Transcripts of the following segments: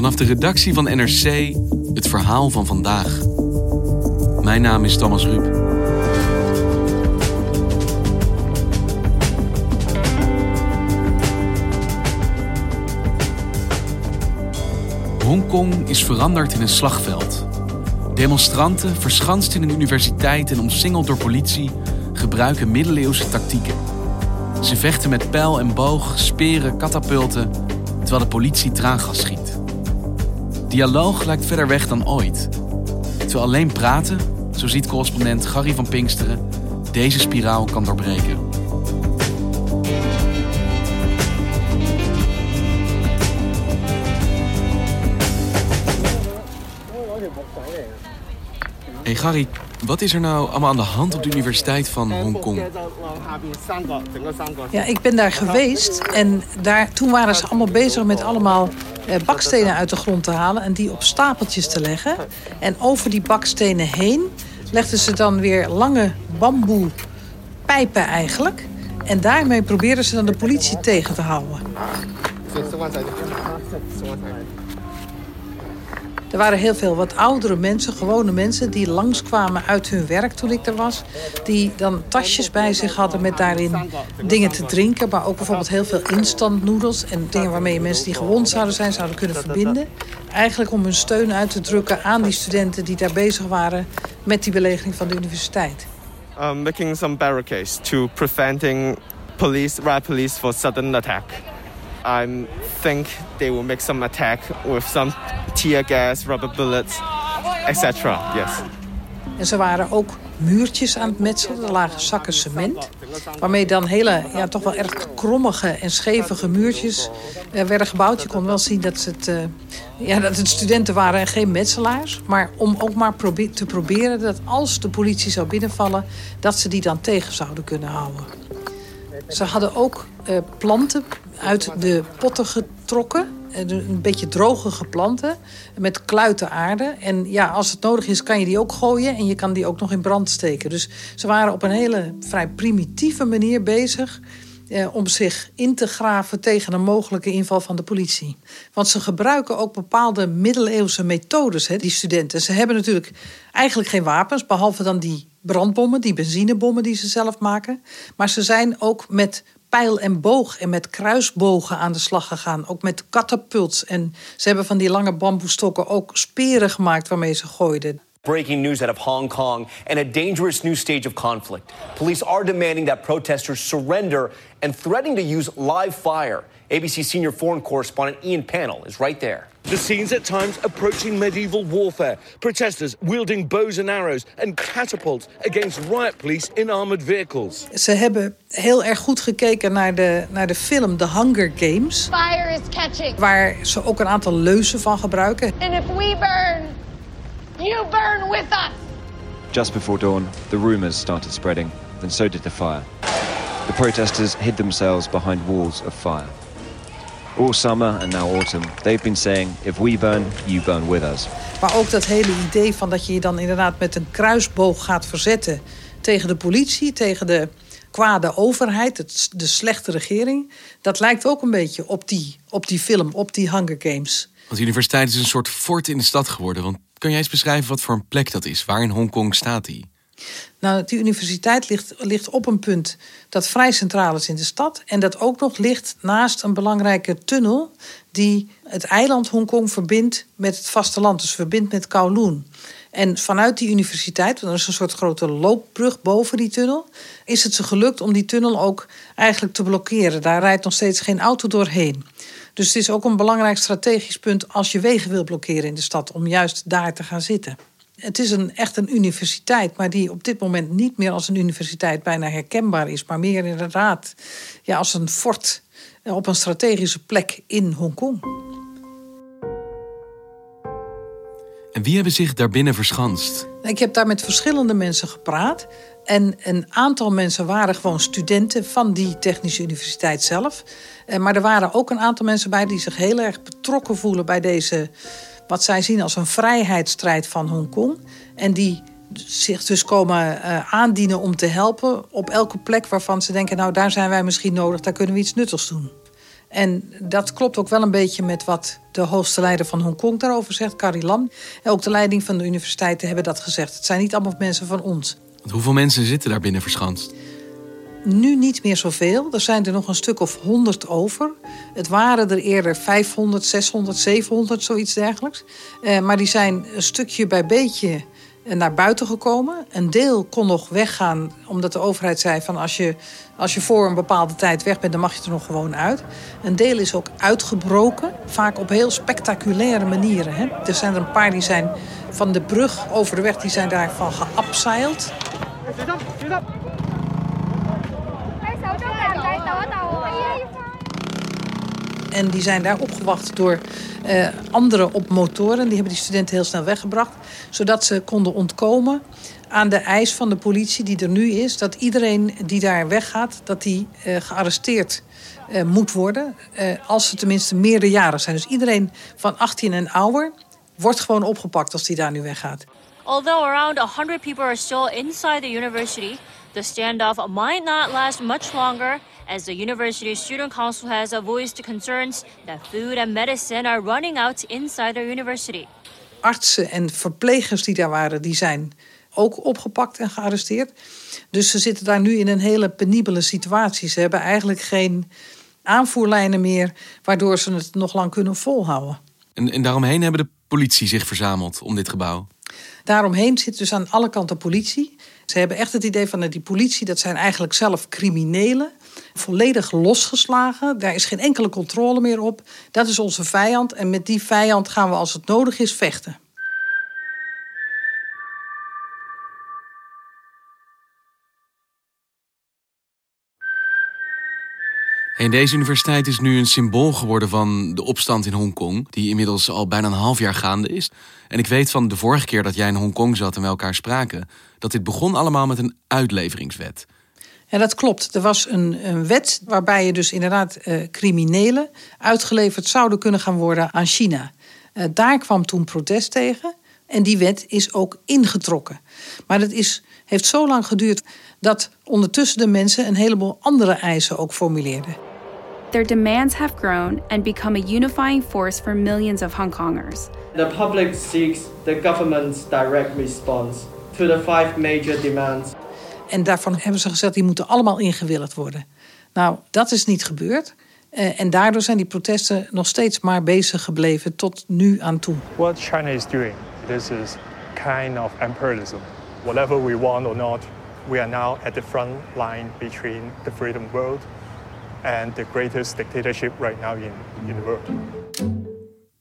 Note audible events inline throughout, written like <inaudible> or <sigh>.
Vanaf de redactie van NRC het verhaal van vandaag. Mijn naam is Thomas Ruip. Hongkong is veranderd in een slagveld. Demonstranten, verschanst in een universiteit en omsingeld door politie, gebruiken middeleeuwse tactieken. Ze vechten met pijl en boog, speren, katapulten, terwijl de politie traangas schiet. Dialoog lijkt verder weg dan ooit. Terwijl alleen praten, zo ziet correspondent Gary van Pinksteren, deze spiraal kan doorbreken. Hey Gary, wat is er nou allemaal aan de hand op de Universiteit van Hongkong? Ja, ik ben daar geweest en daar, toen waren ze allemaal bezig met allemaal bakstenen uit de grond te halen en die op stapeltjes te leggen. En over die bakstenen heen legden ze dan weer lange bamboe pijpen eigenlijk. En daarmee probeerden ze dan de politie tegen te houden. Er waren heel veel wat oudere mensen, gewone mensen, die langskwamen uit hun werk toen ik er was. Die dan tasjes bij zich hadden met daarin dingen te drinken. Maar ook bijvoorbeeld heel veel instant noedels en dingen waarmee mensen die gewond zouden zijn, zouden kunnen verbinden. Eigenlijk om hun steun uit te drukken aan die studenten die daar bezig waren met die belegering van de universiteit. Um, making some barricades to preventing police, riot police for sudden attack. I think they will make some attack with some tear gas, rubber bullets, etc. Yes. En ze waren ook muurtjes aan het metselen. Er lagen zakken cement. Waarmee dan hele, ja, toch wel erg krommige en schevige muurtjes eh, werden gebouwd. Je kon wel zien dat het, eh, ja, dat het studenten waren en geen metselaars. Maar om ook maar te proberen dat als de politie zou binnenvallen... dat ze die dan tegen zouden kunnen houden. Ze hadden ook eh, planten uit de potten getrokken. Een beetje drogige planten met kluiten aarde. En ja, als het nodig is, kan je die ook gooien en je kan die ook nog in brand steken. Dus ze waren op een hele vrij primitieve manier bezig eh, om zich in te graven tegen een mogelijke inval van de politie. Want ze gebruiken ook bepaalde middeleeuwse methodes, hè, die studenten. Ze hebben natuurlijk eigenlijk geen wapens, behalve dan die brandbommen, die benzinebommen die ze zelf maken. Maar ze zijn ook met pijl en boog en met kruisbogen aan de slag gegaan. Ook met katapults. En ze hebben van die lange bamboestokken ook speren gemaakt waarmee ze gooiden. Breaking news out of Hong Kong and a dangerous new stage of conflict. Police are demanding that protesters surrender and threatening to use live fire. ABC senior foreign correspondent Ian Panel is right there. The scenes at times approaching medieval warfare. Protesters wielding bows and arrows and catapults against riot police in armored vehicles. Ze hebben heel erg goed gekeken naar de, naar de film The Hunger Games. Fire is catching. Waar ze ook een aantal leuzen van gebruiken. And if we burn, you burn with us. Just before dawn, the rumors started spreading, and so did the fire. The protesters hid themselves behind walls of fire. All summer and now autumn, they've been saying, if we burn, you burn with us. Maar ook dat hele idee van dat je je dan inderdaad met een kruisboog gaat verzetten tegen de politie, tegen de kwade overheid, de slechte regering. Dat lijkt ook een beetje op die, op die film, op die Hunger Games. Want de universiteit is een soort fort in de stad geworden. Want kan jij eens beschrijven wat voor een plek dat is? Waar in Hongkong staat die? Nou, die universiteit ligt, ligt op een punt dat vrij centraal is in de stad. En dat ook nog ligt naast een belangrijke tunnel die het eiland Hongkong verbindt met het vasteland. Dus verbindt met Kowloon. En vanuit die universiteit, want er is een soort grote loopbrug boven die tunnel, is het ze gelukt om die tunnel ook eigenlijk te blokkeren. Daar rijdt nog steeds geen auto doorheen. Dus het is ook een belangrijk strategisch punt als je wegen wil blokkeren in de stad, om juist daar te gaan zitten. Het is een, echt een universiteit, maar die op dit moment niet meer als een universiteit bijna herkenbaar is, maar meer inderdaad ja, als een fort op een strategische plek in Hongkong. En wie hebben zich daarbinnen verschanst? Ik heb daar met verschillende mensen gepraat. En een aantal mensen waren gewoon studenten van die Technische Universiteit zelf. Eh, maar er waren ook een aantal mensen bij die zich heel erg betrokken voelen bij deze, wat zij zien als een vrijheidsstrijd van Hongkong. En die zich dus komen uh, aandienen om te helpen op elke plek waarvan ze denken: nou, daar zijn wij misschien nodig, daar kunnen we iets nuttigs doen. En dat klopt ook wel een beetje met wat de hoogste leider van Hongkong daarover zegt, Carrie Lam. En ook de leiding van de universiteiten hebben dat gezegd. Het zijn niet allemaal mensen van ons. Hoeveel mensen zitten daar binnen verschanst? Nu niet meer zoveel. Er zijn er nog een stuk of 100 over. Het waren er eerder 500, 600, 700, zoiets dergelijks. Eh, maar die zijn een stukje bij beetje naar buiten gekomen. Een deel kon nog weggaan, omdat de overheid zei van als je, als je voor een bepaalde tijd weg bent, dan mag je er nog gewoon uit. Een deel is ook uitgebroken, vaak op heel spectaculaire manieren. Hè. Er zijn er een paar die zijn van de brug over de weg, die zijn daarvan geabseild. En die zijn daar opgewacht door uh, anderen op motoren. Die hebben die studenten heel snel weggebracht. Zodat ze konden ontkomen aan de eis van de politie die er nu is. Dat iedereen die daar weggaat, dat die uh, gearresteerd uh, moet worden. als ze tenminste meerderjarig zijn. Dus iedereen van 18 en ouder wordt gewoon opgepakt als die daar nu weggaat. Although around 100 people are still inside the university, the standoff might not last much longer as the University Student Council has voiced concerns that food and medicine are running out inside their university. Artsen en verplegers die daar waren, die zijn ook opgepakt en gearresteerd. Dus ze zitten daar nu in een hele penibele situatie. Ze hebben eigenlijk geen aanvoerlijnen meer, waardoor ze het nog lang kunnen volhouden. En, en daaromheen hebben de politie zich verzameld om dit gebouw? Daaromheen zit dus aan alle kanten politie. Ze hebben echt het idee van die politie, dat zijn eigenlijk zelf criminelen volledig losgeslagen. Daar is geen enkele controle meer op. Dat is onze vijand en met die vijand gaan we als het nodig is vechten. En deze universiteit is nu een symbool geworden van de opstand in Hongkong, die inmiddels al bijna een half jaar gaande is. En ik weet van de vorige keer dat jij in Hongkong zat en we elkaar spraken, dat dit begon allemaal met een uitleveringswet. Ja, dat klopt. Er was een, een wet waarbij je dus inderdaad uh, criminelen uitgeleverd zouden kunnen gaan worden aan China. Uh, daar kwam toen protest tegen en die wet is ook ingetrokken. Maar dat is, heeft zo lang geduurd dat ondertussen de mensen een heleboel andere eisen ook formuleerden. Their demands have grown and become a unifying force for millions of Hong Kongers. The public seeks the government's direct response to the five major demands en daarvan hebben ze gezegd, die moeten allemaal ingewilligd worden. Nou, dat is niet gebeurd. Uh, en daardoor zijn die protesten nog steeds maar bezig gebleven tot nu aan toe. What China is doing, this is kind of imperialism. Whatever we want or not, we are now at the front line between the freedom world and the greatest dictatorship right now in, in the world.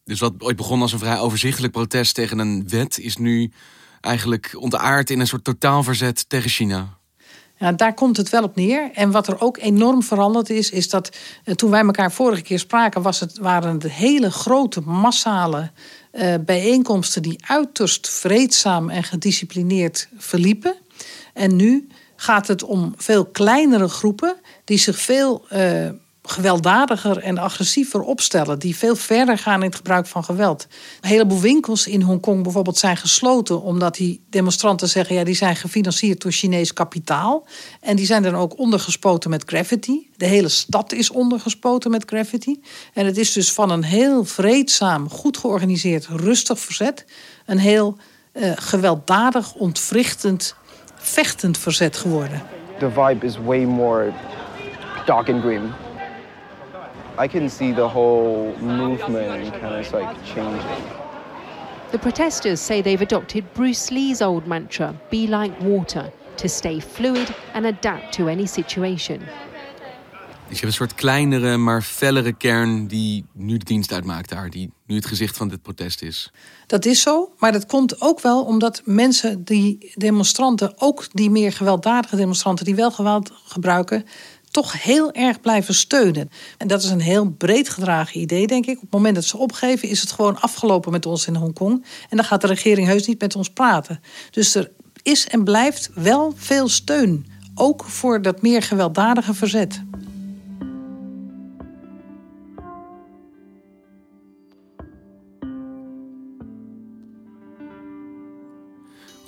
Dus wat ooit begon als een vrij overzichtelijk protest tegen een wet, is nu eigenlijk ontaard in een soort totaalverzet tegen China. Ja, daar komt het wel op neer. En wat er ook enorm veranderd is, is dat eh, toen wij elkaar vorige keer spraken, was het, waren het hele grote, massale uh, bijeenkomsten die uiterst vreedzaam en gedisciplineerd verliepen. En nu gaat het om veel kleinere groepen die zich veel. Uh, gewelddadiger en agressiever opstellen. Die veel verder gaan in het gebruik van geweld. Een heleboel winkels in Hongkong bijvoorbeeld zijn gesloten. Omdat die demonstranten zeggen... ja, die zijn gefinancierd door Chinees kapitaal. En die zijn dan ook ondergespoten met graffiti. De hele stad is ondergespoten met graffiti. En het is dus van een heel vreedzaam, goed georganiseerd, rustig verzet... een heel uh, gewelddadig, ontwrichtend, vechtend verzet geworden. The vibe is way more dark and grim I can see the whole movement kind of like changing. The protesters say they've adopted Bruce Lee's old mantra, be like water, to stay fluid and adapt to any situation. Dus je hebt een soort kleinere, maar fellere kern die nu de dienst uitmaakt daar. Die nu het gezicht van dit protest is. Dat is zo, maar dat komt ook wel omdat mensen, die demonstranten, ook die meer gewelddadige demonstranten die wel geweld gebruiken, toch heel erg blijven steunen. En dat is een heel breed gedragen idee, denk ik. Op het moment dat ze opgeven, is het gewoon afgelopen met ons in Hongkong. En dan gaat de regering heus niet met ons praten. Dus er is en blijft wel veel steun. Ook voor dat meer gewelddadige verzet.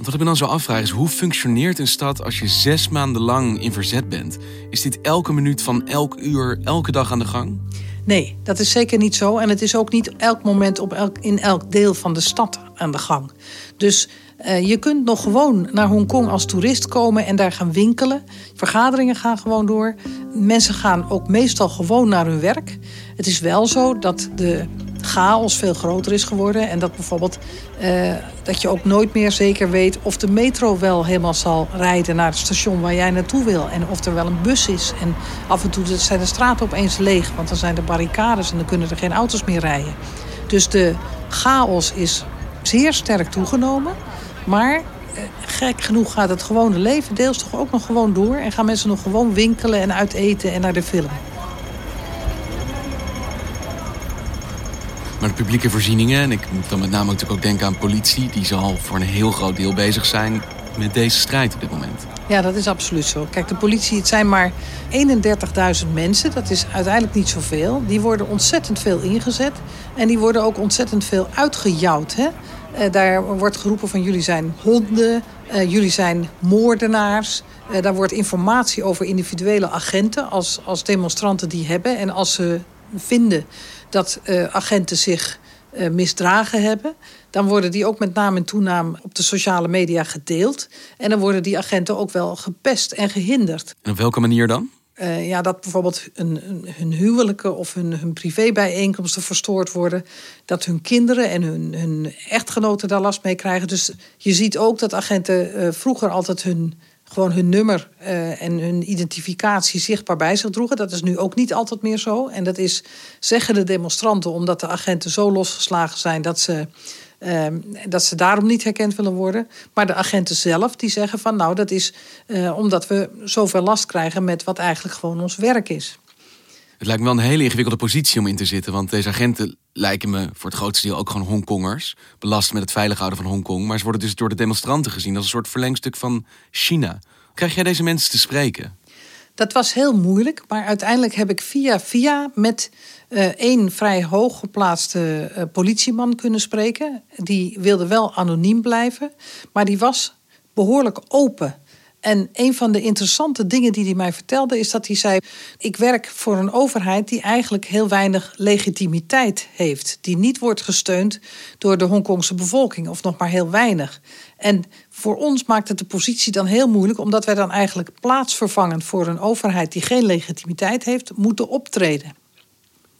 Wat ik me dan zo afvraag is, hoe functioneert een stad als je zes maanden lang in verzet bent? Is dit elke minuut van elk uur, elke dag aan de gang? Nee, dat is zeker niet zo. En het is ook niet elk moment op elk, in elk deel van de stad aan de gang. Dus uh, je kunt nog gewoon naar Hongkong als toerist komen en daar gaan winkelen. Vergaderingen gaan gewoon door. Mensen gaan ook meestal gewoon naar hun werk. Het is wel zo dat de chaos veel groter is geworden. En dat bijvoorbeeld uh, dat je ook nooit meer zeker weet of de metro wel helemaal zal rijden naar het station waar jij naartoe wil. En of er wel een bus is. En af en toe zijn de straten opeens leeg, want dan zijn er barricades en dan kunnen er geen auto's meer rijden. Dus de chaos is zeer sterk toegenomen. Maar eh, gek genoeg gaat het gewone leven deels toch ook nog gewoon door. En gaan mensen nog gewoon winkelen en uiteten en naar de film. Maar de publieke voorzieningen, en ik moet dan met name natuurlijk ook denken aan politie, die zal voor een heel groot deel bezig zijn met deze strijd op dit moment. Ja, dat is absoluut zo. Kijk, de politie, het zijn maar 31.000 mensen. Dat is uiteindelijk niet zoveel. Die worden ontzettend veel ingezet. En die worden ook ontzettend veel uitgejouwd. Hè? Uh, daar wordt geroepen van jullie zijn honden, uh, jullie zijn moordenaars. Uh, daar wordt informatie over individuele agenten als, als demonstranten die hebben. En als ze vinden dat agenten zich misdragen hebben... dan worden die ook met naam en toenaam op de sociale media gedeeld. En dan worden die agenten ook wel gepest en gehinderd. En op welke manier dan? Uh, ja, dat bijvoorbeeld hun, hun huwelijken of hun, hun privébijeenkomsten verstoord worden. Dat hun kinderen en hun, hun echtgenoten daar last mee krijgen. Dus je ziet ook dat agenten uh, vroeger altijd hun gewoon hun nummer uh, en hun identificatie zichtbaar bij zich droegen. Dat is nu ook niet altijd meer zo. En dat is, zeggen de demonstranten, omdat de agenten zo losgeslagen zijn dat ze, uh, dat ze daarom niet herkend willen worden. Maar de agenten zelf die zeggen van nou, dat is uh, omdat we zoveel last krijgen met wat eigenlijk gewoon ons werk is. Het lijkt me wel een hele ingewikkelde positie om in te zitten. Want deze agenten lijken me voor het grootste deel ook gewoon Hongkongers. Belast met het veilig houden van Hongkong. Maar ze worden dus door de demonstranten gezien als een soort verlengstuk van China. Krijg jij deze mensen te spreken? Dat was heel moeilijk, maar uiteindelijk heb ik via via met uh, één vrij hooggeplaatste uh, politieman kunnen spreken. Die wilde wel anoniem blijven, maar die was behoorlijk open en een van de interessante dingen die hij mij vertelde is dat hij zei: Ik werk voor een overheid die eigenlijk heel weinig legitimiteit heeft, die niet wordt gesteund door de Hongkongse bevolking, of nog maar heel weinig. En voor ons maakt het de positie dan heel moeilijk, omdat wij dan eigenlijk plaatsvervangend voor een overheid die geen legitimiteit heeft, moeten optreden.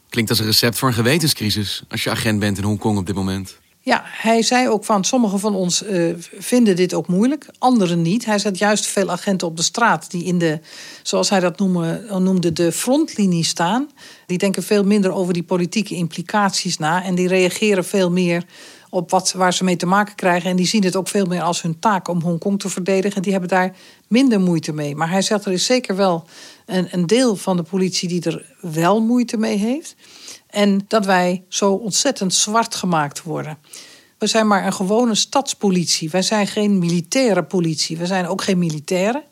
Klinkt als een recept voor een gewetenscrisis als je agent bent in Hongkong op dit moment. Ja, hij zei ook van sommigen van ons uh, vinden dit ook moeilijk, anderen niet. Hij zet juist veel agenten op de straat die in de, zoals hij dat noemde, noemde de frontlinie staan. Die denken veel minder over die politieke implicaties na en die reageren veel meer op wat, waar ze mee te maken krijgen. En die zien het ook veel meer als hun taak om Hongkong te verdedigen. Die hebben daar minder moeite mee. Maar hij zegt er is zeker wel een, een deel van de politie die er wel moeite mee heeft. En dat wij zo ontzettend zwart gemaakt worden. We zijn maar een gewone stadspolitie. Wij zijn geen militaire politie. We zijn ook geen militairen.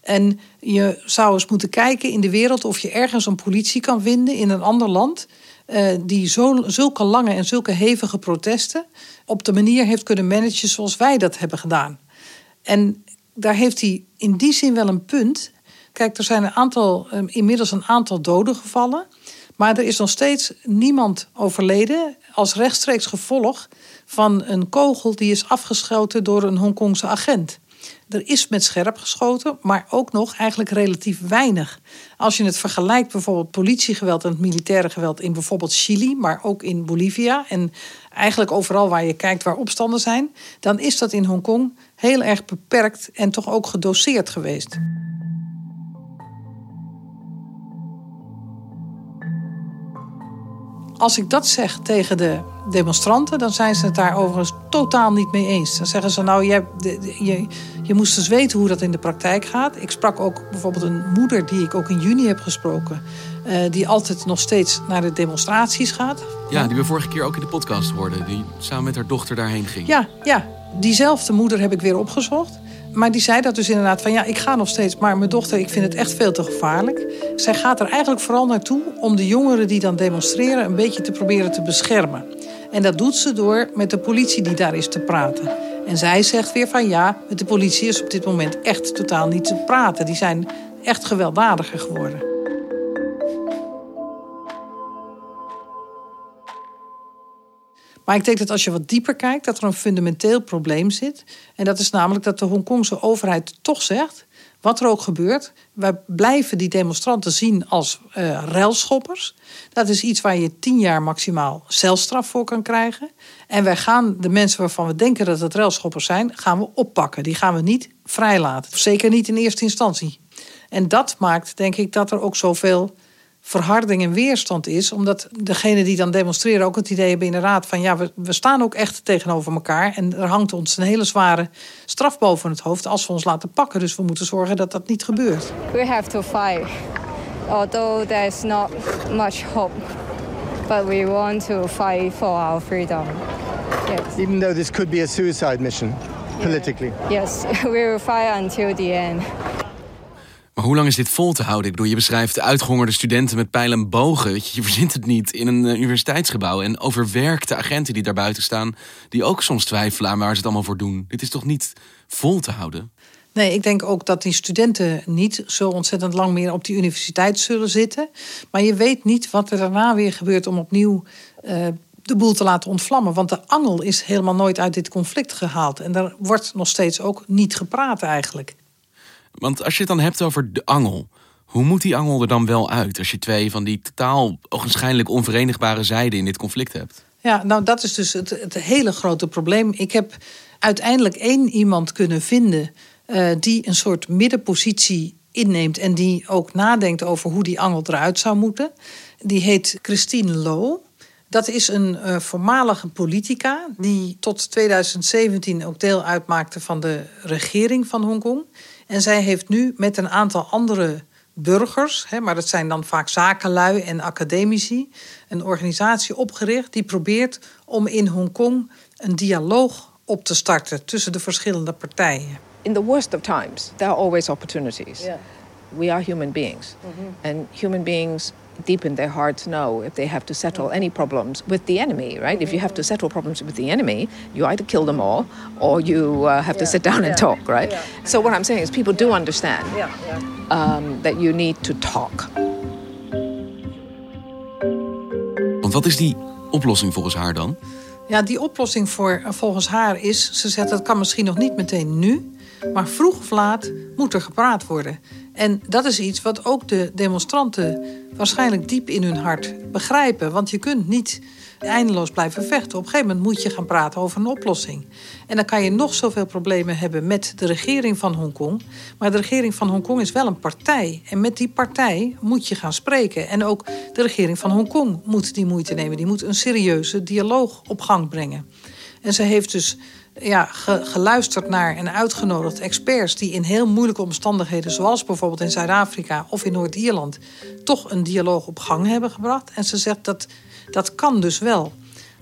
En je zou eens moeten kijken in de wereld of je ergens een politie kan vinden in een ander land. Uh, die zulke lange en zulke hevige protesten op de manier heeft kunnen managen zoals wij dat hebben gedaan. En daar heeft hij in die zin wel een punt. Kijk, er zijn een aantal, uh, inmiddels een aantal doden gevallen. Maar er is nog steeds niemand overleden als rechtstreeks gevolg van een kogel die is afgeschoten door een Hongkongse agent. Er is met scherp geschoten, maar ook nog eigenlijk relatief weinig. Als je het vergelijkt bijvoorbeeld politiegeweld en het militaire geweld in bijvoorbeeld Chili, maar ook in Bolivia en eigenlijk overal waar je kijkt waar opstanden zijn, dan is dat in Hongkong heel erg beperkt en toch ook gedoseerd geweest. Als ik dat zeg tegen de demonstranten, dan zijn ze het daar overigens totaal niet mee eens. Dan zeggen ze, nou, je, je, je moest dus weten hoe dat in de praktijk gaat. Ik sprak ook bijvoorbeeld een moeder die ik ook in juni heb gesproken... Uh, die altijd nog steeds naar de demonstraties gaat. Ja, die we vorige keer ook in de podcast hoorden. Die samen met haar dochter daarheen ging. Ja, ja. diezelfde moeder heb ik weer opgezocht. Maar die zei dat dus inderdaad van ja, ik ga nog steeds, maar mijn dochter, ik vind het echt veel te gevaarlijk. Zij gaat er eigenlijk vooral naartoe om de jongeren die dan demonstreren een beetje te proberen te beschermen. En dat doet ze door met de politie die daar is te praten. En zij zegt weer van ja, met de politie is op dit moment echt totaal niet te praten. Die zijn echt gewelddadiger geworden. Maar ik denk dat als je wat dieper kijkt, dat er een fundamenteel probleem zit. En dat is namelijk dat de Hongkongse overheid toch zegt: wat er ook gebeurt, wij blijven die demonstranten zien als uh, eh, ruilschoppers. Dat is iets waar je tien jaar maximaal celstraf voor kan krijgen. En wij gaan de mensen waarvan we denken dat het ruilschoppers zijn, gaan we oppakken. Die gaan we niet vrijlaten. Zeker niet in eerste instantie. En dat maakt, denk ik, dat er ook zoveel verharding en weerstand is. Omdat degenen die dan demonstreren ook het idee hebben in de raad van ja, we, we staan ook echt tegenover elkaar. En er hangt ons een hele zware straf boven het hoofd als we ons laten pakken. Dus we moeten zorgen dat dat niet gebeurt. We have to fight. Although there's not much hope. But we want to fight for our freedom. Yes. Even though this could be a suicide mission politically. Yes, <laughs> we will fight until the end. Hoe lang is dit vol te houden? Ik bedoel, je beschrijft uitgehongerde studenten met pijlen en bogen. Je, verzint het niet in een eh, universiteitsgebouw. En overwerkte agenten die daar buiten staan, die ook soms twijfelen aan waar ze het allemaal voor doen. Dit is toch niet vol te houden? Nee, ik denk ook dat die studenten niet zo ontzettend lang meer op die universiteit zullen zitten. Maar je weet niet wat er daarna weer gebeurt om opnieuw uh, de boel te laten ontvlammen. Want de angel is helemaal nooit uit dit conflict gehaald. En daar wordt nog steeds ook niet gepraat eigenlijk. Want als je het dan hebt over de angel, hoe moet die angel er dan wel uit als je twee van die totaal ogenschijnlijk onverenigbare zijden in dit conflict hebt? Ja, nou dat is dus het, het hele grote probleem. Ik heb uiteindelijk één iemand kunnen vinden uh, die een soort middenpositie inneemt en die ook nadenkt over hoe die angel eruit zou moeten. Die heet Christine Low. Dat is een uh, voormalige politica die tot 2017 ook deel uitmaakte van de regering van Hongkong. En zij heeft nu met een aantal andere burgers, hè, maar dat zijn dan vaak zakenlui en academici, een organisatie opgericht die probeert om in Hongkong een dialoog op te starten tussen de verschillende partijen. In the worst of times, there are always opportunities. Yeah. We are human beings. Mm -hmm. And human beings deep in their hearts know if they have to settle any problems with the enemy, right? If you have to settle problems with the enemy, you either kill them all or you uh, have yeah, to sit down yeah, and talk, right? Yeah, so what I'm saying is people do understand um, that you need to talk. Want wat is die oplossing volgens haar dan? Ja, die oplossing voor, volgens haar is, ze zegt dat kan misschien nog niet meteen nu, maar vroeg of laat moet er gepraat worden. En dat is iets wat ook de demonstranten waarschijnlijk diep in hun hart begrijpen. Want je kunt niet eindeloos blijven vechten. Op een gegeven moment moet je gaan praten over een oplossing. En dan kan je nog zoveel problemen hebben met de regering van Hongkong. Maar de regering van Hongkong is wel een partij. En met die partij moet je gaan spreken. En ook de regering van Hongkong moet die moeite nemen. Die moet een serieuze dialoog op gang brengen. En ze heeft dus ja, geluisterd naar en uitgenodigd experts die in heel moeilijke omstandigheden, zoals bijvoorbeeld in Zuid-Afrika of in Noord-Ierland, toch een dialoog op gang hebben gebracht. En ze zegt dat dat kan dus wel.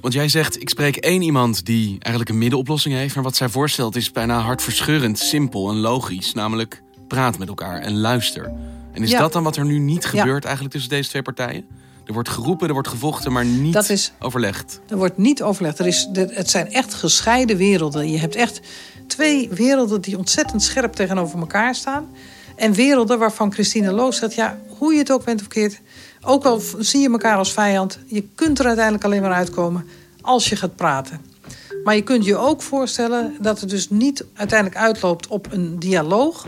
Want jij zegt, ik spreek één iemand die eigenlijk een middenoplossing heeft. Maar wat zij voorstelt is bijna hartverscheurend, simpel en logisch. Namelijk praat met elkaar en luister. En is dat dan wat er nu niet gebeurt eigenlijk tussen deze twee partijen? Er wordt geroepen, er wordt gevochten, maar niet dat is, overlegd. Er wordt niet overlegd. Er is, het zijn echt gescheiden werelden. Je hebt echt twee werelden die ontzettend scherp tegenover elkaar staan. En werelden waarvan Christine Loos zegt... ja, hoe je het ook bent of keert... ook al zie je elkaar als vijand... je kunt er uiteindelijk alleen maar uitkomen als je gaat praten. Maar je kunt je ook voorstellen dat het dus niet uiteindelijk uitloopt op een dialoog...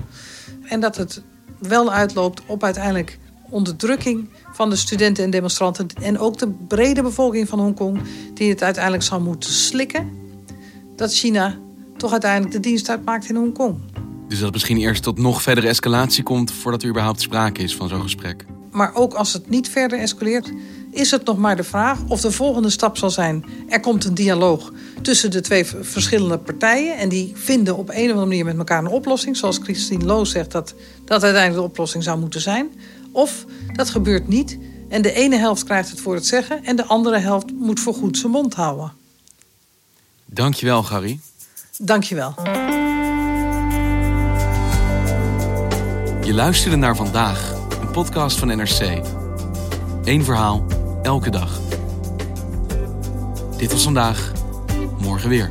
en dat het wel uitloopt op uiteindelijk onderdrukking van de studenten en demonstranten en ook de brede bevolking van Hongkong, die het uiteindelijk zal moeten slikken, dat China toch uiteindelijk de dienst uitmaakt in Hongkong. Dus dat het misschien eerst tot nog verdere escalatie komt voordat er überhaupt sprake is van zo'n gesprek. Maar ook als het niet verder escaleert, is het nog maar de vraag of de volgende stap zal zijn... er komt een dialoog tussen de twee verschillende partijen... en die vinden op een of andere manier met elkaar een oplossing... zoals Christine Loos zegt dat dat uiteindelijk de oplossing zou moeten zijn. Of dat gebeurt niet en de ene helft krijgt het voor het zeggen... en de andere helft moet voorgoed zijn mond houden. Dankjewel, Gary. Dankjewel. Je luisterde naar Vandaag, een podcast van NRC. Eén verhaal, elke dag. Dit was vandaag, morgen weer.